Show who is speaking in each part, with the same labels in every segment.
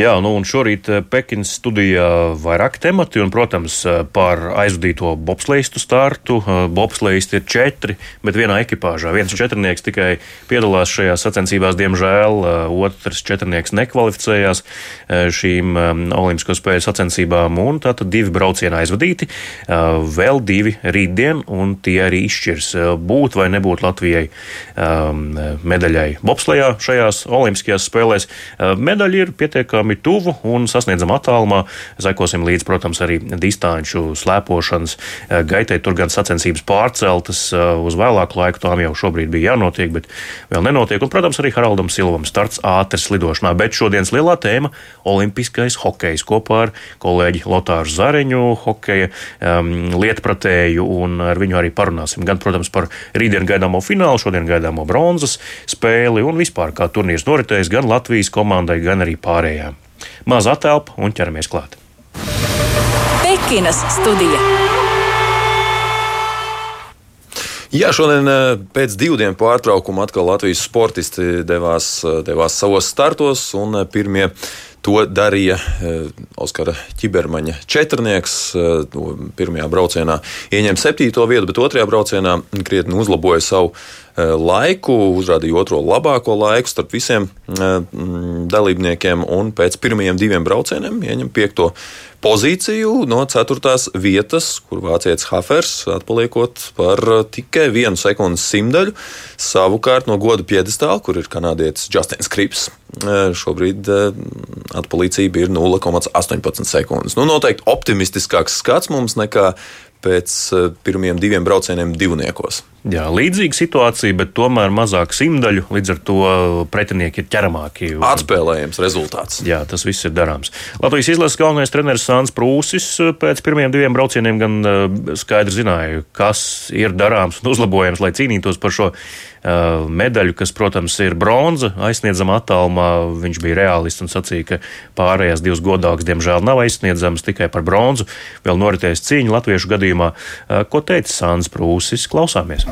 Speaker 1: Jā, nu un šorīt eh, Pekinas studijā vairāk temati, un, protams, eh, par aizvadīto bobsleistu startu. Eh, bobsleisti ir četri, bet vienā ekipāžā. Viens četrnieks tikai piedalās šajās sacensībās, diemžēl, otrs četrnieks nekvalificējās šīm Olimpisko spēļu sacensībām, un tātad divi braucieni aizvadīti, vēl divi rītdien, un tie arī izšķirs būt vai nebūt Latvijai medaļai bobslejā šajās Olimpiskajās spēlēs. Medaļa ir pietiekami pietiekami tuvu un sasniedzam attālumā. Sekosim līdzi, protams, arī distanču slēpošanas eh, gaitai. Tur gan sacensības pārceltas eh, uz vēlāku laiku, tām jau šobrīd bija jānotiek, bet vēl nenotiek. Un, protams, arī Haraldam Silvam starts ātras lidošanā. Bet šodienas lielā tēma - olimpiskais hokejs kopā ar kolēģi Lotāru Zareņu, hokeja um, lietpratēju, un ar viņu arī parunāsim. Gan, protams, par rītdien gaidāmo finālu, šodien gaidāmo bronzas spēli un vispār kā turnīrs noritējis gan Latvijas komandai, gan arī pārējām maza telpa un ķeramies klāt.
Speaker 2: Pekinas studija.
Speaker 3: Jā, šodien eh, pēc divu dienu pārtraukuma atkal Latvijas sportisti devās, eh, devās savos startos, un eh, pirmie to darīja Oskara Čibermaņa četrnieks. Pirmajā braucienā ieņēma septīto vietu, bet otrajā braucienā krietni uzlaboja savu laiku, uzrādīja otro labāko laiku starp visiem dalībniekiem, un pēc pirmajiem diviem braucieniem ieņem piekto pozīciju no ceturtās vietas, kur vācietis Hafers atpaliekot par tikai vienu sekundes simtaļu. Savukārt no goda piedestāla, kur ir kanādietis Justins Krips, eh, šobrīd atpalīdzība ir 0,18 sekundes. Nu, noteikti optimistiskāks skats mums nekā pēc pirmiem diviem braucieniem divniekos.
Speaker 1: Jā, līdzīga situācija, bet tomēr mazāk simtaļu. Līdz ar to pretinieki ir ķeramāki.
Speaker 3: Un... Atspēlējams rezultāts.
Speaker 1: Jā, tas viss ir darāms. Latvijas izlases galvenais treneris Sāns Prūsis pēc pirmiem diviem braucieniem gan uh, skaidri zināja, kas ir darāms un uzlabojams, lai cīnītos par šo medaļu, kas, protams, ir bronza. Aizsniedzama attālumā viņš bija realists un sacīja, ka pārējās divas godākas, diemžēl, nav aizsniedzamas tikai par bronzu. Vēl noritēs cīņa latviešu gadījumā. Uh, ko teica Sāns Prūsis? Klausāmies!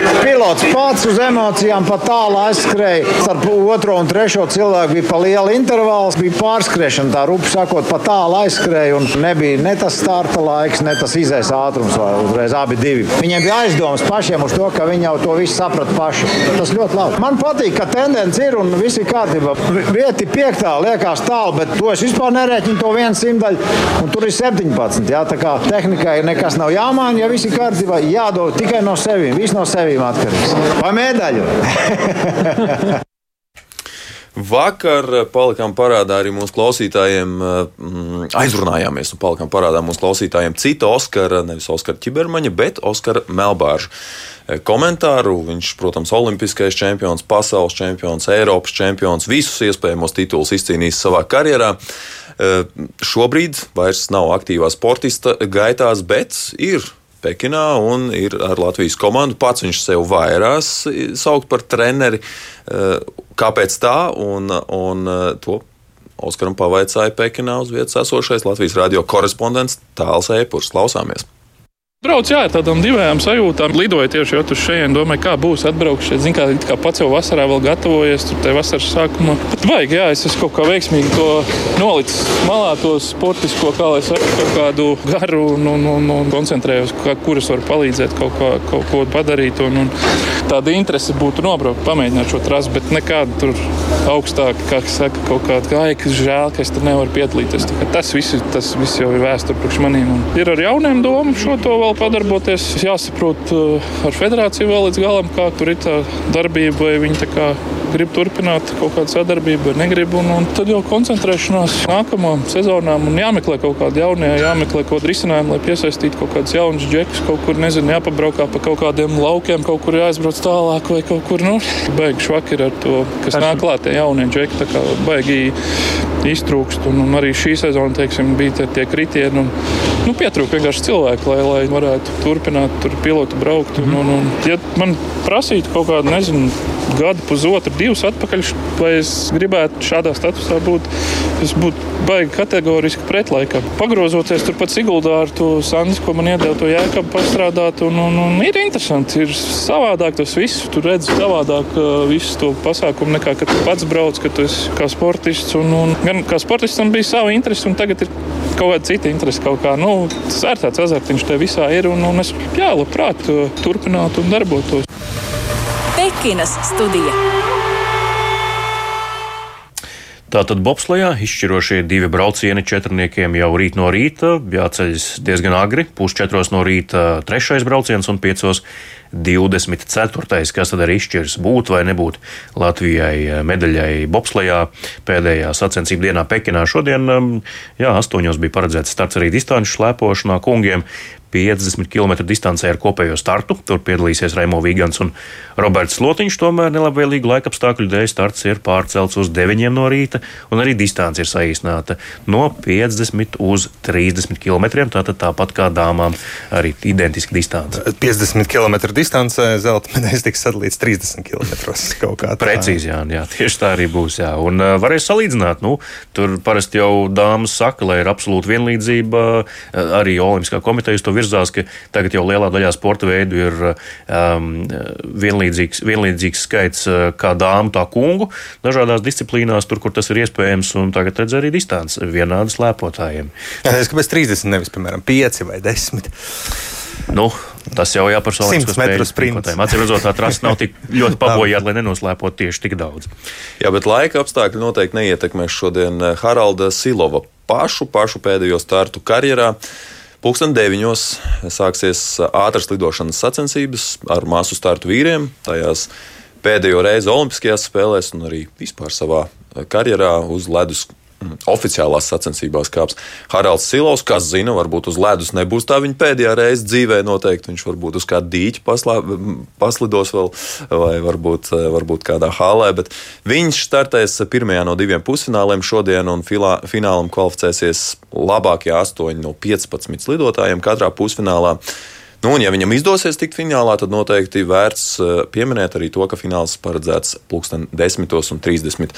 Speaker 4: Pilots pats uz emocijām pat tālu aizskrēja. Starp otro un trešo cilvēku bija pa liela intervāls, bija pārskriešana. Tā rupi sakot, pa tālu aizskrēja nebija ne tas starta laiks, ne tas izējas ātrums. Uzreiz abi divi. Viņiem bija aizdomas pašiem uz to, ka viņi jau to visu saprata paši. Tas ļoti labi. Man patīk, ka tendence ir un viss ir kārtībā. Vieti piektā liekas tālu, bet to es vispār nerēķinu to vienu simtaļu. Un tur ir 17. Jā, tā kā tehnikai nekas nav jāmaina, ja viss ir kārtībā, jādod tikai no sevis, viss no sevis sevīm atkarīgs. Vai medaļu?
Speaker 3: Vakar palikām parādā arī mūsu klausītājiem, mm, aizrunājāmies un palikām parādā mūsu klausītājiem citu Oskara, nevis Oskara Čibermaņa, bet Oskara Melbāža komentāru. Viņš, protams, olimpiskais čempions, pasaules čempions, Eiropas čempions, visus iespējamos titulus izcīnījis savā karjerā. Šobrīd vairs nav aktīvā sportista gaitās, bet ir Pekinā un ir ar Latvijas komandu. Pats viņš sev vairās saukt par treneri. Eh, kāpēc tā? Un, un eh, to Oskaram pavaicāja Pekinā uz vietas esošais Latvijas radio korespondents Tāls Epurs. Klausāmies!
Speaker 5: Brauc, jā, tādām divām sajūtām. Lidoju tieši jau tur šeit, domāju, kā būs atbraukt šeit. Zinu, kā, kā pats jau vasarā vēl gatavojies, tur tajā vasaras sākumā. Bet vajag, jā, es esmu kaut kā veiksmīgi to nolicis malā, to sportisko, kā lai saka, kaut kādu garu un, un, un, un koncentrējos, kā, kuras var palīdzēt kaut, kā, kaut ko padarīt. Un, un tāda interese būtu nobraukt, pamēģināt šo trasu, bet nekādu tur augstāk, kā saka, kaut kāda gaika, žēl, ka es tur nevaru piedalīties. Tas viss, tas viss jau ir vēsture priekš maniem. Un ir ar jauniem domu šo to vēl vēl padarboties. Jāsaprot uh, ar federāciju vēl līdz galam, kā tur ir tā darbība, vai viņi grib turpināt kaut kādu sadarbību, vai negrib. Un, un tad jau koncentrēšanās nākamajām sezonām un jāmeklē kaut kāda jaunie, jāmeklē kaut kāda risinājuma, lai piesaistītu kaut kādus jaunus džekus, kaut kur, nezinu, jāpabraukā pa kaut kādiem laukiem, kaut kur jāaizbrauc tālāk vai kaut kur, nu, baigi švaki ir ar to, kas Esmu. nāk klāt tie jaunie džeki, tā kā baigi iztrūkst. Un, un arī šī sezona, teiksim, bija tie kritieni. Un, nu, pietrūka vienkārši cilvēku, lai, lai varētu turpināt tur pilotu braukt. Un, un, un, ja man prasītu kaut kādu, nezinu, gadu, pusotru, divus atpakaļ, vai es gribētu šādā statusā būt. Es būtu baigi kategoriski pretlaikam. Pagrozoties turpat Siguldā ar to Sandis, ko man iedeva to jēkabu pastrādāt, un, un, un ir interesanti, ir savādāk tas viss. Tu redzi savādāk uh, visu to pasākumu nekā, kad tu pats brauc, kad tu esi kā sportists. Un, un, gan kā sportistam bija sava interese, un tagad ir kaut kāda cita interese. Kaut kā, nu, tas ir tāds azartiņš te visā ir, un, un es jā, labprāt uh, turpinātu un darbotos.
Speaker 2: Pekinas studija.
Speaker 1: Tātad Bobslijā izšķirošie divi braucieni četrniekiem jau rīt no rīta, jāceļas diezgan agri, pusčetros no rīta trešais brauciens un piecos 24. kas tad arī izšķirs būt vai nebūt Latvijai medaļai Bobslijā pēdējā sacensību dienā Pekinā. Šodien, jā, astoņos bija paredzēts starts arī distanču slēpošanā kungiem. 50 km distancē ar kopējo startu. Tur piedalīsies Raimo Vigants un Roberts Lotiņš. Tomēr nelabvēlīgu laikapstākļu dēļ starts ir pārcelts uz 9 no rīta, un arī distance ir saīsināta no 50 uz 30 km. Tātad tāpat kā dāmām, arī identiska distance.
Speaker 6: 50 km distancē zelta medaļas tiks sadalīts 30 km.
Speaker 1: Precīzi, jā, jā, tieši tā arī būs. Jā. Un uh, varēs salīdzināt. Nu, tur parasti jau dāmas saka, lai ir absolūta vienlīdzība. Uh, arī Olimpiskā komiteja to virzās, ka tagad jau lielā daļā sporta veidu ir um, vienlīdzīgs, vienlīdzīgs skaits uh, kā dāmu, tā kungu dažādās disciplīnās, tur, kur tas ir iespējams, un tagad redz arī distance vienādas lēpotājiem.
Speaker 6: Jā, es kāpēc 30, nevis, piemēram, 5 vai 10?
Speaker 1: Nu, tas jau ir par savu
Speaker 6: metru sprintu.
Speaker 1: Acīm redzot, tā trasa nav tik ļoti pabojāta, lai nenoslēpotu tieši tik daudz.
Speaker 3: Jā, bet laika apstākļi noteikti neietekmēs šodien Haralda Silova pašu, pašu pēdējo startu karjerā. Pūksteni deviņos sāksies ātras lidošanas sacensības ar masu startu vīriem. Tajās pēdējo reizi Olimpiskajās spēlēs un arī vispār savā karjerā uz ledus oficiālās sacensībās kāps Haralds Silovs. Kas zina, varbūt uz ledus nebūs tā viņa pēdējā reize dzīvē. Noteikti viņš varbūt uz kādu dīķi paslā, paslidos vēl, vai varbūt, varbūt kādā hālē. Bet viņš startēs pirmajā no diviem pusfināliem šodien, un filā, finālam kvalificēsies labākie 8 no 15 lidotājiem katrā pusfinālā. Nu, un, ja viņam izdosies tikt finālā, tad noteikti vērts pieminēt arī to, ka fināls paredzēts pulksten 10.30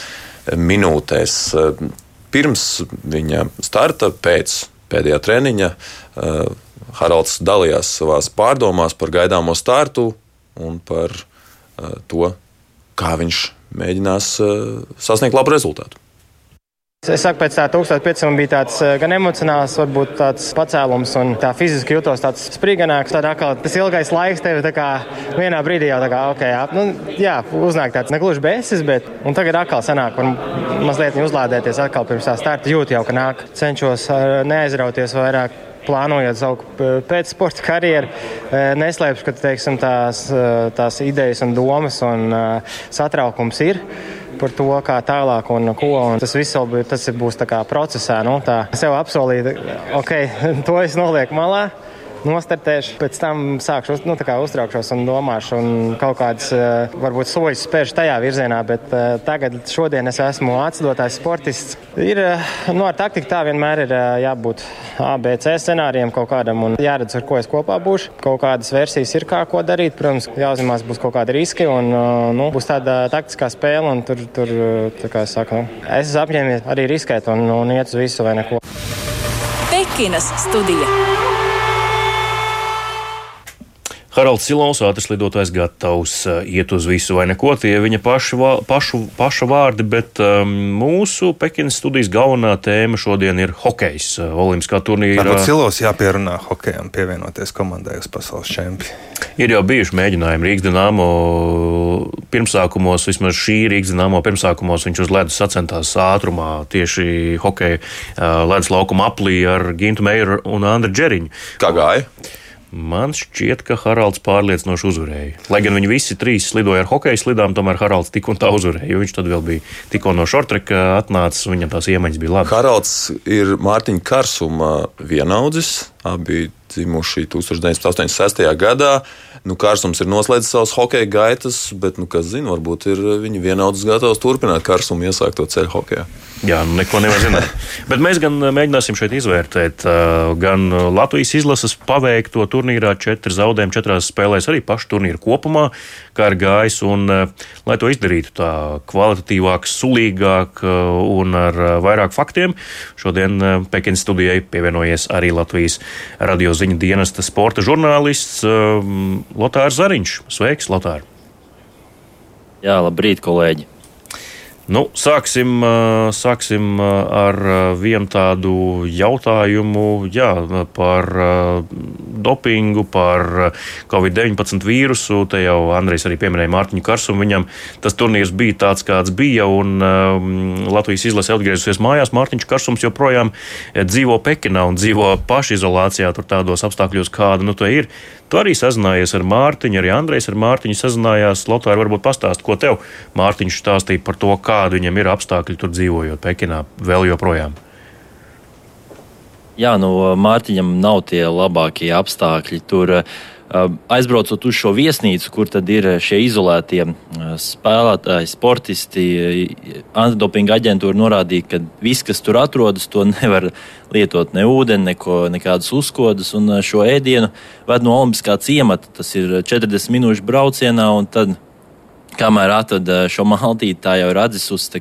Speaker 3: minūtēs pirms viņa starta, pēc pēdējā treniņa, uh, Haralds dalījās savā pārdomās par gaidāmo startu un par uh, to, kā viņš mēģinās uh, sasniegt labu rezultātu.
Speaker 7: Es saku, pēc tā 1500 bija tāds gan emocionāls, varbūt tāds pacēlums, un tā fiziski jutos tāds sprīganāks. Tad atkal tas ilgais laiks tev tā kā vienā brīdī jau tā kā, ok, jā, nu, jā uznāk tāds negluži bēsis, bet, un tagad atkal sanāk, un mazliet uzlādēties atkal pirms tā starta jūt jau, ka nāk. Cenšos neaizrauties vairāk plānojot savu pēcsporta karjeru, neslēpšu, ka teiksim, tās, tās idejas un domas un satraukums ir par to, kā tālāk un ko. Un tas viss vēl būs procesā. Nu, tā sev apsolīt, ok, to es nolieku malā nostartēšu, pēc tam sākšu nu, uztraukšos un domāšu, un kaut kādas eh, varbūt soļus spēršu tajā virzienā. Bet uh, tagad, šodien es esmu atsidotājs sportists. Ir uh, nu, ar taktiku tā vienmēr ir jābūt ABC scenārijam kaut kādam un jāredz, ar ko es kopā būšu. Kaut kādas versijas ir, kā ko darīt. Protams, jāuzņemās būs kaut kādi riski un nu, būs tāda taktiskā spēle. Tur, tur, kā es saku, nu, es esmu apņēmies arī riskēt un, un iet uz visu vai neko.
Speaker 2: Pekinas studija.
Speaker 1: Haralds Silovs, ātris lidotājs, gatavs uh, iet uz visu vai neko. Tie viņa pašu, pašu, paša vārdi, bet um, mūsu Pekinas studijas galvenā tēma šodien ir hokejs. Uh, Olimpiskā turnīra.
Speaker 6: Varbūt Silovs jāpierunā hokejam pievienoties komandai uz pasaules čempionu.
Speaker 1: Ir jau bijuši mēģinājumi Rīgas dīnāmo pirmsākumos, vismaz šī Rīgas dīnāmo pirmsākumos viņš uz ledus sacentās ātrumā tieši hokeja uh, ledus laukuma aplī ar Gintu Meiru un Andru Džeriņu.
Speaker 3: Kā gāja?
Speaker 1: Man šķiet, ka Haralds pārliecinoši uzvarēja. Lai gan viņi visi trīs slidoja ar hokeja slidām, tomēr Haralds tik un tā uzvarēja. Viņš tad vēl bija tikko no šortreka atnācis, viņam tās iemaņas bija labas.
Speaker 3: Haralds ir Mārtiņa Karsuma vienaudzis. Abi dzimuši 1986. gadā. Nu, Kārsums ir noslēdzis savus hokeja gaitas, bet, nu, kas zina, varbūt ir viņa vienaudzis gatavs turpināt Kārsumu iesākto ceļu hokeja.
Speaker 1: Jā, nu neko nevar zināt. Bet mēs gan mēģināsim šeit izvērtēt gan Latvijas izlases paveikto turnīrā, četri zaudējumi četrās spēlēs, arī pašu turnīru kopumā, kā ir gājis. Un, lai to izdarītu tā kvalitatīvāk, sulīgāk un ar vairāk faktiem, šodien Pekinas studijai pievienojies arī Latvijas radio ziņu dienesta sporta žurnālists Lotārs Zariņš. Sveiks, Lotār!
Speaker 8: Jā, labrīt, kolēģi!
Speaker 1: Nu, sāksim, sāksim ar vienu tādu jautājumu jā, par dopingu, par Covid-19 vīrusu. Te jau Andrejs arī pieminēja Mārtiņu Karsumu. Viņam tas turnīrs bija tāds, kāds bija, un Latvijas izlase atgriezusies mājās. Mārtiņš Karsums joprojām dzīvo Pekinā un dzīvo pašizolācijā, tur tādos apstākļos, kāda nu, ir. Tu arī sazinājies ar Mārtiņu, arī Andrejs ar Mārtiņu sazinājās. Lotāri varbūt pastāst, ko tev Mārtiņš stāstīja par to, kādi viņam ir apstākļi tur dzīvojot Pekinā vēl joprojām.
Speaker 8: Jā, nu, Mārtiņam nav tie labākie apstākļi. Tur aizbraucot uz šo viesnīcu, kur tad ir šie izolētie spēlētāji, sportisti, antidopinga aģentūra norādīja, ka viss, kas tur atrodas, to nevar lietot ne ūdeni, neko, nekādas uzkodas. Un šo ēdienu ved no Olimpiskā ciemata. Tas ir 40 minūšu braucienā, un tad, kamēr atrada šo maltīti, tā jau ir atdzisusi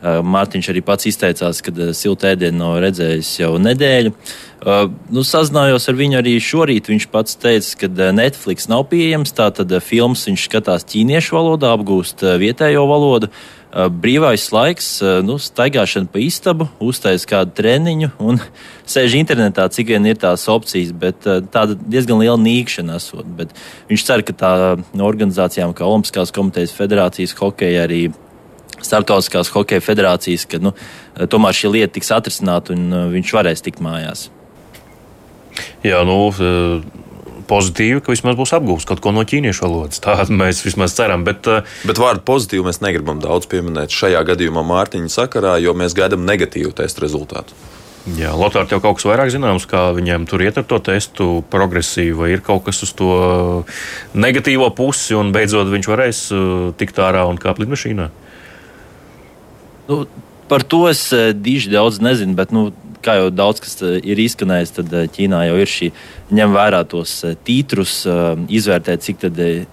Speaker 8: Mārtiņš arī pats izteicās, ka eh, siltu ēdienu nav redzējis jau nedēļu. Uh, nu, sazinājos ar viņu arī šorīt. Viņš pats teica, ka Netflix nav pieejams. Tātad filmas viņš skatās ķīniešu valodā, apgūst vietējo valodu. Brīvais laiks, nu, staigāšana pa istabu, uztais kādu treniņu un sēž internetā, cik vien ir tās opcijas, bet tāda diezgan liela nīkšana esot. Bet viņš cer, ka tā no organizācijām kā Olimpiskās komitejas federācijas hokeja arī Startautiskās hokeja federācijas, ka nu, tomēr šī lieta tiks atrisināta un uh, viņš varēs tikt mājās.
Speaker 1: Jā, nu, uh, pozitīvi, ka vismaz būs apgūts kaut ko no ķīniešu valodas. Tā mēs vismaz ceram. Bet, uh,
Speaker 3: bet vārdu pozitīvu mēs negribam daudz pieminēt šajā gadījumā Mārtiņa sakarā, jo mēs gaidām negatīvu testu rezultātu.
Speaker 1: Jā, Lotār, tev kaut kas vairāk zināms, kā viņiem tur iet ar to testu progresīvu, vai ir kaut kas uz to negatīvo pusi, un beidzot viņš varēs tikt ārā un kāpt lidmašīnā?
Speaker 8: Nu, par to es eh, diži daudz nezinu, bet, nu, kā jau daudz kas eh, ir izskanējis, tad eh, Ķīnā jau ir šī ņem vērā tos tītrus, izvērtēt, cik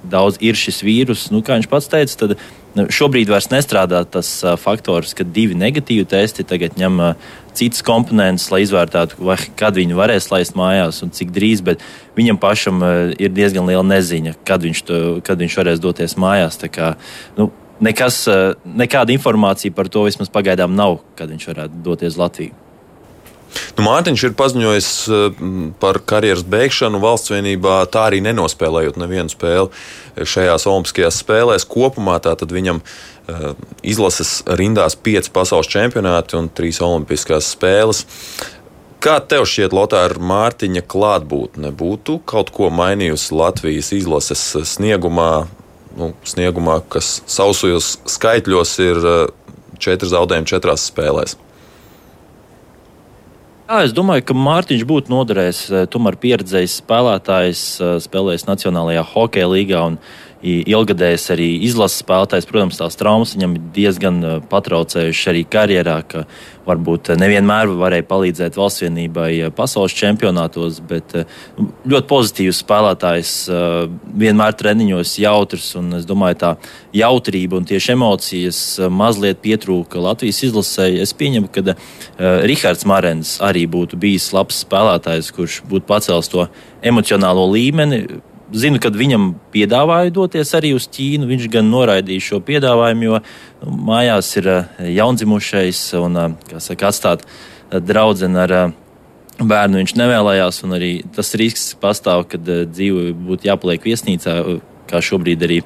Speaker 8: daudz ir šis vīrus. Nu, kā viņš pats teica, tad nu, šobrīd vairs nestrādā tas faktors, ka divi negatīvi testi tagad ņem citas komponentes, lai izvērtētu, vai, kad viņi varēs laist mājās un cik drīz. Bet viņam pašam ir diezgan liela neziņa, kad viņš, to, kad viņš varēs doties mājās. Kā, nu, nekas, eh, nekāda informācija par to vismaz pagaidām nav, kad viņš varētu doties Latviju.
Speaker 3: Nu, Mārtiņš ir paziņojis eh, par karjeras beigšanu valsts vienībā, tā arī nenospēlējot nevienu spēli šajās Olimpiskajās spēlēs. Kopumā viņam uh, izlases rindās pieci pasaules čempionāti un trīs Olimpiskās spēles. Kā tev šķiet, Lotāra Mārtiņa klātbūtne būtu kaut ko mainījusi Latvijas izlases sniegumā, nu, sniegumā, kas sausajos skaitļos ir eh, četri zaudējumi četrās spēlēs.
Speaker 8: Jā, es domāju, ka Mārtiņš būtu noderējis. Eh, tomēr pieredzējis spēlētājs, eh, spēlējis Nacionālajā hokeja līgā un ilgadējis arī izlases spēlētājs. Protams, tās traumas viņam diezgan patraucējušas arī karjerā, ka varbūt nevienmēr varēja palīdzēt valsts vienībai pasaules čempionātos, bet nu, ļoti pozitīvs spēlētājs, vienmēr treniņos jautrs, un es domāju, tā jautrība un tieši emocijas mazliet pietrūka Latvijas izlasēji. Es pieņemu, ka Rihards Marens arī būtu bijis labs spēlētājs, kurš būtu pacēlis to emocionālo līmeni zinu, kad viņam piedāvāja doties arī uz Ķīnu. Viņš gan noraidīja šo piedāvājumu, jo nu, mājās ir eh, jaundzimušais un eh, saka, atstāt eh, draugu ar bērnu. Viņš nevēlējās, arī tas risks pastāv, kad dzīve būtu jāpaliek viesnīcā kā šobrīd arī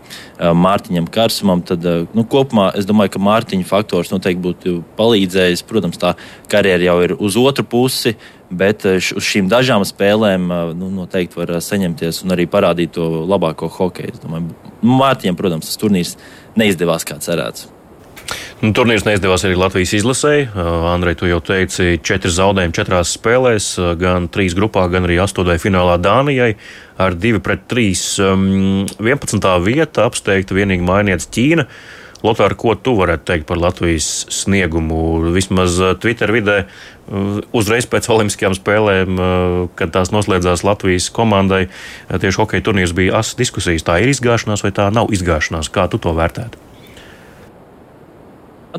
Speaker 8: Mārtiņam Kārsumam, tad nu, kopumā es domāju, ka Mārtiņa faktors noteikti būtu palīdzējis. Protams, tā karjera jau ir uz otru pusi, bet uz šīm dažām spēlēm nu, noteikti var saņemties un arī parādīt to labāko hokeju. Mārtiņam, protams, tas turnīrs neizdevās kā cerēts.
Speaker 1: Nu, turnīrs neizdevās arī Latvijas izlasēji. Andrej, tu jau teici, četri zaudējumi četrās spēlēs, gan trīs grupā, gan arī astotnē finālā Dānijai ar 2 pret 3. 11. vieta apsteigta vienīgi mainīts Ķīna. Lotāra, ko tu varētu teikt par Latvijas sniegumu? Vismaz Twitter vidē uzreiz pēc Olimpiskajām spēlēm, kad tās noslēdzās Latvijas komandai, tieši hokeja turnīrs bija asas diskusijas. Tā ir izgāšanās vai tā nav izgāšanās? Kā tu to vērtētu?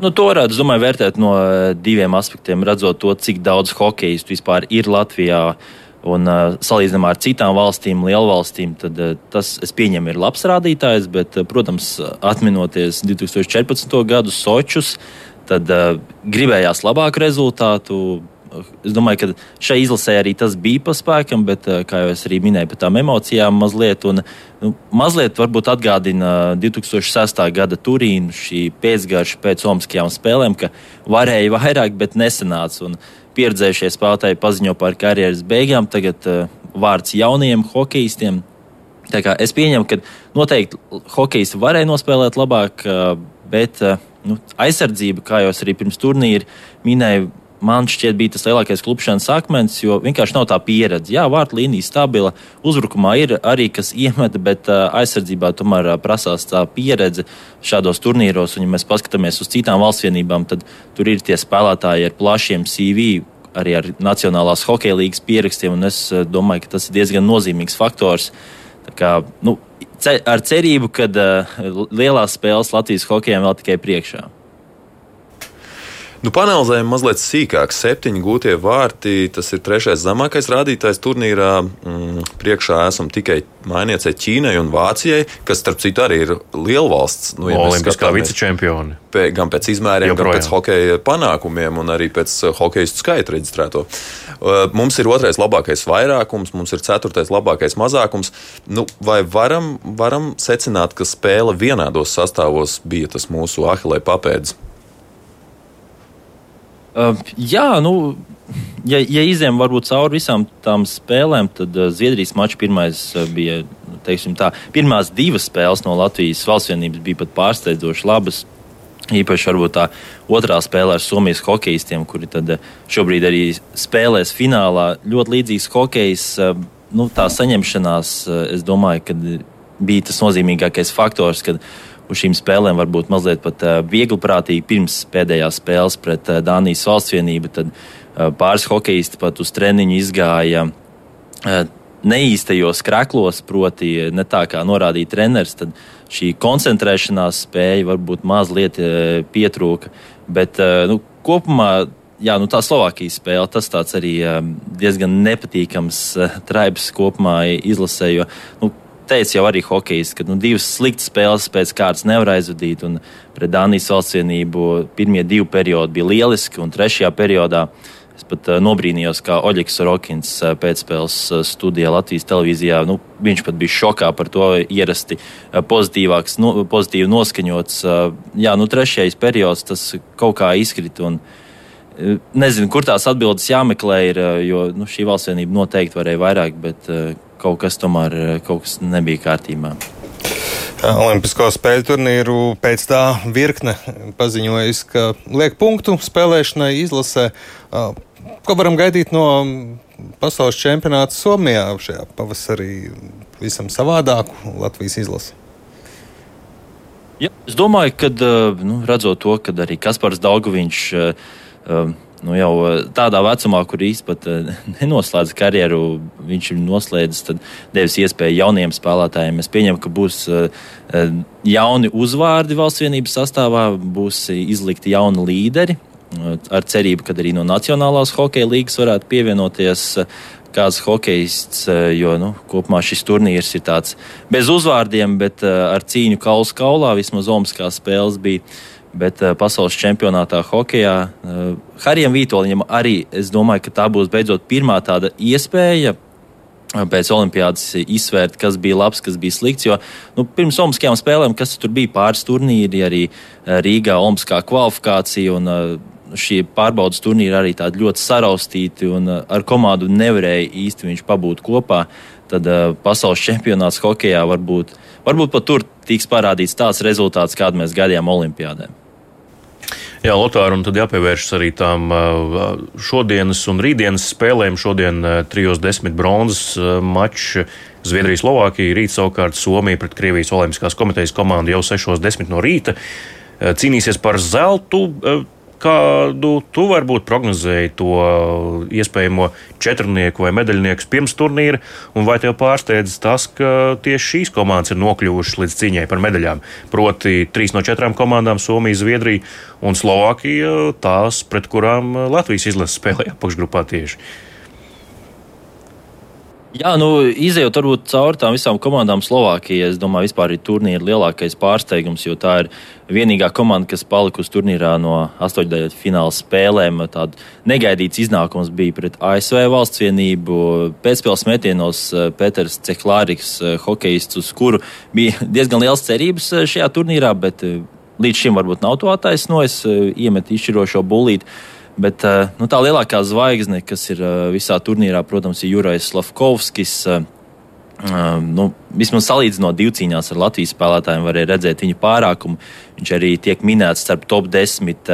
Speaker 8: Nu, to varētu domāju, vērtēt no eh, diviem aspektiem. Redzot to, cik daudz hokeistu vispār ir Latvijā un uh, salīdzinājumā ar citām valstīm, lielvalstīm, tad uh, tas, es pieņemu, ir labs rādītājs. Bet, uh, protams, atminoties 2014. gadu Sočus, tad uh, gribējās labāku rezultātu es domāju, ka šai izlasē arī tas bija pa spēkam, bet, eh, kā jau es arī minēju, par tām emocijām mazliet. Un, nu, mazliet varbūt atgādina 2006. gada Turīnu, šī pēcgarša pēc Omaskajām spēlēm, ka varēja vairāk, bet nesanāca. Pieredzējušie spēlētāji paziņo par karjeras beigām, tagad uh, vārds jauniem hokeistiem. Es pieņemu, ka noteikti hokejs varēja nospēlēt labāk, uh, bet uh, nu, aizsardzība, kā jau es arī pirms turnīra minēju, man šķiet, bija tas lielākais klupšanas akmens, jo vienkārši nav tā pieredze. Jā, vārtu līnija stabila, uzbrukumā ir arī kas iemeta, bet aizsardzībā tomēr prasās tā pieredze šādos turnīros. Un, ja mēs paskatāmies uz citām valstsvienībām, tad tur ir tie spēlētāji ar plašiem CV. Arī ar Nacionālās hokeja līnijas pierakstiem, un es domāju, ka tas ir diezgan nozīmīgs faktors. Tā kā, nu, ar cerību, ka uh, lielās spēles Latvijas hokejam vēl tikai priekšā.
Speaker 3: Nu, panelzējam mazliet sīkāk. Septiņi gūtie vārti, tas ir trešais zemākais rādītājs turnīrā. Mm, priekšā esam tikai mainiecei Ķīnai un Vācijai, kas, starp citu, arī ir liela valsts.
Speaker 1: Nu, ja Olimpiskā vicečempioni.
Speaker 3: Gan pēc izmēriem, Joprojām. gan pēc hokeja panākumiem un arī pēc uh, hokeja skaita reģistrēto. Uh, mums ir otrais labākais vairākums, mums ir ceturtais labākais mazākums. Nu, vai varam, varam secināt, ka spēle vienādos sastāvos bija tas mūsu ahilē papēdis?
Speaker 8: Uh, jā, nu, ja, ja izējām varbūt cauri visām tām spēlēm, tad uh, Zviedrijas mačs pirmais uh, bija. Tā, pirmās divas spēles no Latvijas valstsvienības bija pat pārsteidzoši labas. Īpaši varbūt tā otrā spēlē ar Somijas hokeistiem, kuri šobrīd arī spēlēs finālā. Ļoti līdzīgs hokejs, nu, tā saņemšanās, es domāju, ka bija tas nozīmīgākais faktors, kad uz šīm spēlēm varbūt mazliet pat uh, viegliprātīgi pirms pēdējās spēles pret uh, Dānijas valstsvienību. Tad uh, pāris hokeisti pat uz treniņu izgāja neīstajos kreklos, proti, ne tā kā norādīja treneris. Tad šī koncentrēšanās spēja varbūt mazliet pietrūka. Bet nu, kopumā jā, nu tā Slovākijas spēle, tas arī um, diezgan nepatīkams traibs kopumā izlasē. Jo, nu, teica jau arī hokejs, ka nu, divas sliktas spēles pēc kārtas nevar aizvadīt. Pret Dānijas valstsienību pirmie divi periodi bija lieliski, un trešajā periodā es pat uh, nobrīnījos, kā Oļegs Rokins uh, pēcspēles uh, studijā Latvijas televīzijā. Nu, viņš pat bija šokā par to ierasti pozitīvāks, no, pozitīvi noskaņots. Jā, nu, trešais periods tas kaut kā izkrita. Un, Nezinu, kur tās atbildes jāmeklē, ir, jo nu, šī valstsienība noteikti varēja vairāk, bet kaut kas tomēr eh, kaut kas nebija kārtībā.
Speaker 6: Olimpisko spēļu turnīru pēc tā virkne paziņojas, ka liek punktu spēlēšanai izlasē. Ko varam gaidīt no pasaules čempionāta Somijā šajā pavasarī? Visam savādāku Latvijas izlasi.
Speaker 8: Ja, es domāju, ka nu, redzot to, ka arī Kaspars Daugoviņš nu, jau eh, tādā vecumā, kur īstenībā eh, nenoslēdz karjeru, viņš ir noslēdzis, tad devis iespēju jauniem spēlētājiem. Es pieņemu, ka būs eh, jauni uzvārdi valsts vienības sastāvā, būs izlikti jauni līderi. Ar cerību, ka arī no Nacionālās hokeja līnijas varētu pievienoties kāds hokejists, jo nu, kopumā šis turnīrs ir tāds bez uzvārdiem, bet ar cīņu kauls kaulā. Vismaz Omaskā spēles bija Bet uh, pasaules čempionātā hokeja uh, Harijam Vitoļņam arī es domāju, ka tā būs beidzot pirmā tāda iespēja uh, pēc olimpiādas izsvērt, kas bija labs, kas bija slikts. Jo nu, pirms Olimpiskajām spēlēm, kas tur bija pāris turnīri, arī Rīgā Olimpiskā kvalifikācija un uh, šie pārbaudas turnīri arī tādi ļoti saraustīti un ar komandu nevarēja īsti viņš pabūt kopā. Tad uh, pasaules čempionāts hokeja varbūt, varbūt pat tur tiks parādīts tāds rezultāts, kādu mēs gaidījām Olimpijādēm.
Speaker 1: Jā, Lotāra, un tad jāpievēršas arī tām šodienas un rītdienas spēlēm. Šodien trijos desmit bronzas mačs Zviedrija-Slovākija, rīt savukārt Somija pret Krievijas Olimpiskās komitejas komandu jau 6.10 no rīta. Cīnīsies par zeltu. Kādu tu varbūt prognozēji to iespējamo četrnieku vai medaļnieku pirms turnīra, un vai tev pārsteidz tas, ka tieši šīs komandas ir nokļuvušas līdz cīņai par medaļām? Proti, trīs no četrām komandām - Somija, Zviedrija un Slovākija, tās, pret kurām Latvijas izlases spēlēja apakšgrupā tieši.
Speaker 8: Jā, nu, izējot varbūt cauri tām visām komandām Slovākijā, es domāju, vispār ir turnīra lielākais pārsteigums, jo tā ir vienīgā komanda, kas palikusi turnīrā no astoņdaļu fināla spēlēm. Tāda negaidīts iznākums bija pret ASV valsts vienību. Pēcspēles metienos eh, Pēters Ceklāriks, eh, hokejists, uz kuru bija diezgan liels cerības eh, šajā turnīrā, bet līdz šim varbūt nav to attaisnojis, iemet izšķirošo bulīti. Bet eh, nu, tā lielākā zvaigzne, kas ir eh, visā turnīrā, protams, ir Jurijs Slavkovskis. Eh, nu, vismaz salīdzinot divcīņās ar Latvijas spēlētājiem, varēja redzēt viņa pārākumu. Viņš arī tiek minēts starp top 10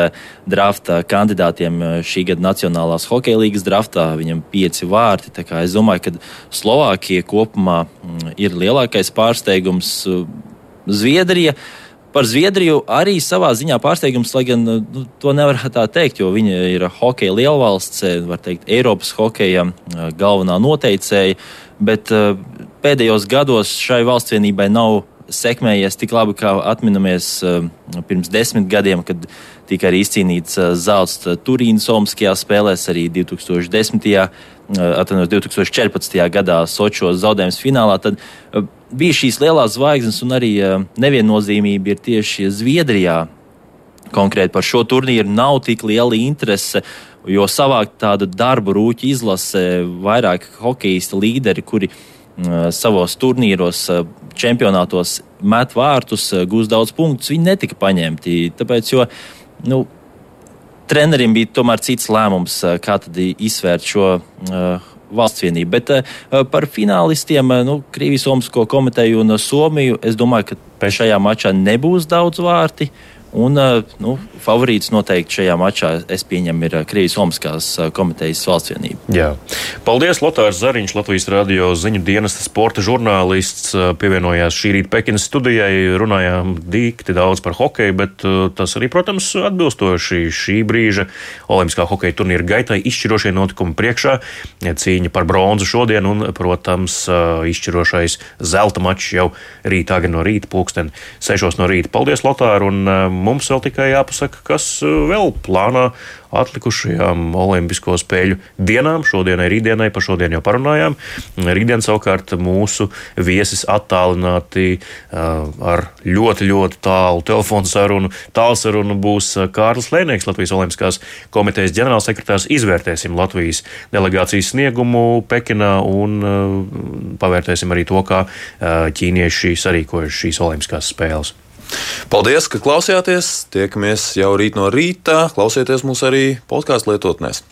Speaker 8: drafta kandidātiem šī gada Nacionālās hokeja līgas draftā. Viņam ir pieci vārti. Es domāju, ka Slovākija kopumā mm, ir lielākais pārsteigums. Zviedrija uh, Par Zviedriju arī savā ziņā pārsteigums, lai gan nu, to nevar tā teikt, jo viņa ir hokeja lielvalsts, var teikt, Eiropas hokeja galvenā noteicēja, bet pēdējos gados šai valstsvienībai nav sekmējies tik labi, kā atminamies pirms desmit gadiem, kad tika arī izcīnīts zelts Turīnas Olimpiskajās spēlēs, arī 2010. Atvainojos 2014. gadā Sočos zaudējums finālā. Tad bija šīs lielās zvaigznes, un arī eh, neviennozīmība ir tieši Zviedrijā. Konkrēti par šo turnīru nav tik liela interese, jo savākt tādu darbu rūķu izlase vairāk hokeja līderi, kuri uh, savos turnīros, uh, čempionātos met vārtus, gūs daudz punktus, viņi netika paņemti. Tāpēc, jo, nu, trenerim bija tomēr cits lēmums, kā izsvērt šo uh, valsts vienību. Bet uh, par finālistiem, uh, nu, Krievijas Olimpisko komiteju un uh, Somiju, es domāju, ka šajā mačā nebūs daudz vārti. Un, nu, favorīts noteikti šajā mačā, es pieņemu, ir Krievijas Olimpiskās komitejas valsts vienība.
Speaker 1: Jā. Paldies, Lotārs Zariņš, Latvijas radio ziņu dienesta sporta žurnālists. Pievienojās šī rīta Pekinas studijai. Runājām dīkti daudz par hokeju, bet tas arī, protams, atbilstoši šī brīža Olimpiskā hokeja turnīra gaitai izšķirošie notikumi priekšā. Cīņa par bronzu šodien un, protams, izšķirošais zelta mačs jau rīt, agri no rīta, pulksten 6 no rīta. Paldies, Lotār! Un, mums vēl tikai jāpasaka, kas uh, vēl plānā atlikušajām Olimpisko spēļu dienām. Šodienai, rītdienai, par šodienu jau parunājām. Rītdien savukārt mūsu viesis attālināti uh, ar ļoti, ļoti tālu telefonu sarunu. Tālsarunu būs uh, Kārlis Lēnieks, Latvijas Olimpiskās komitejas ģenerālsekretārs. Izvērtēsim Latvijas delegācijas sniegumu Pekinā un pavērtēsim arī to, kā ķīnieši sarīkojuši šīs Olimpiskās spēles.
Speaker 3: Paldies, ka klausījāties. Tiekamies jau rīt no rīta. Klausieties mūs arī podkāstu lietotnēs.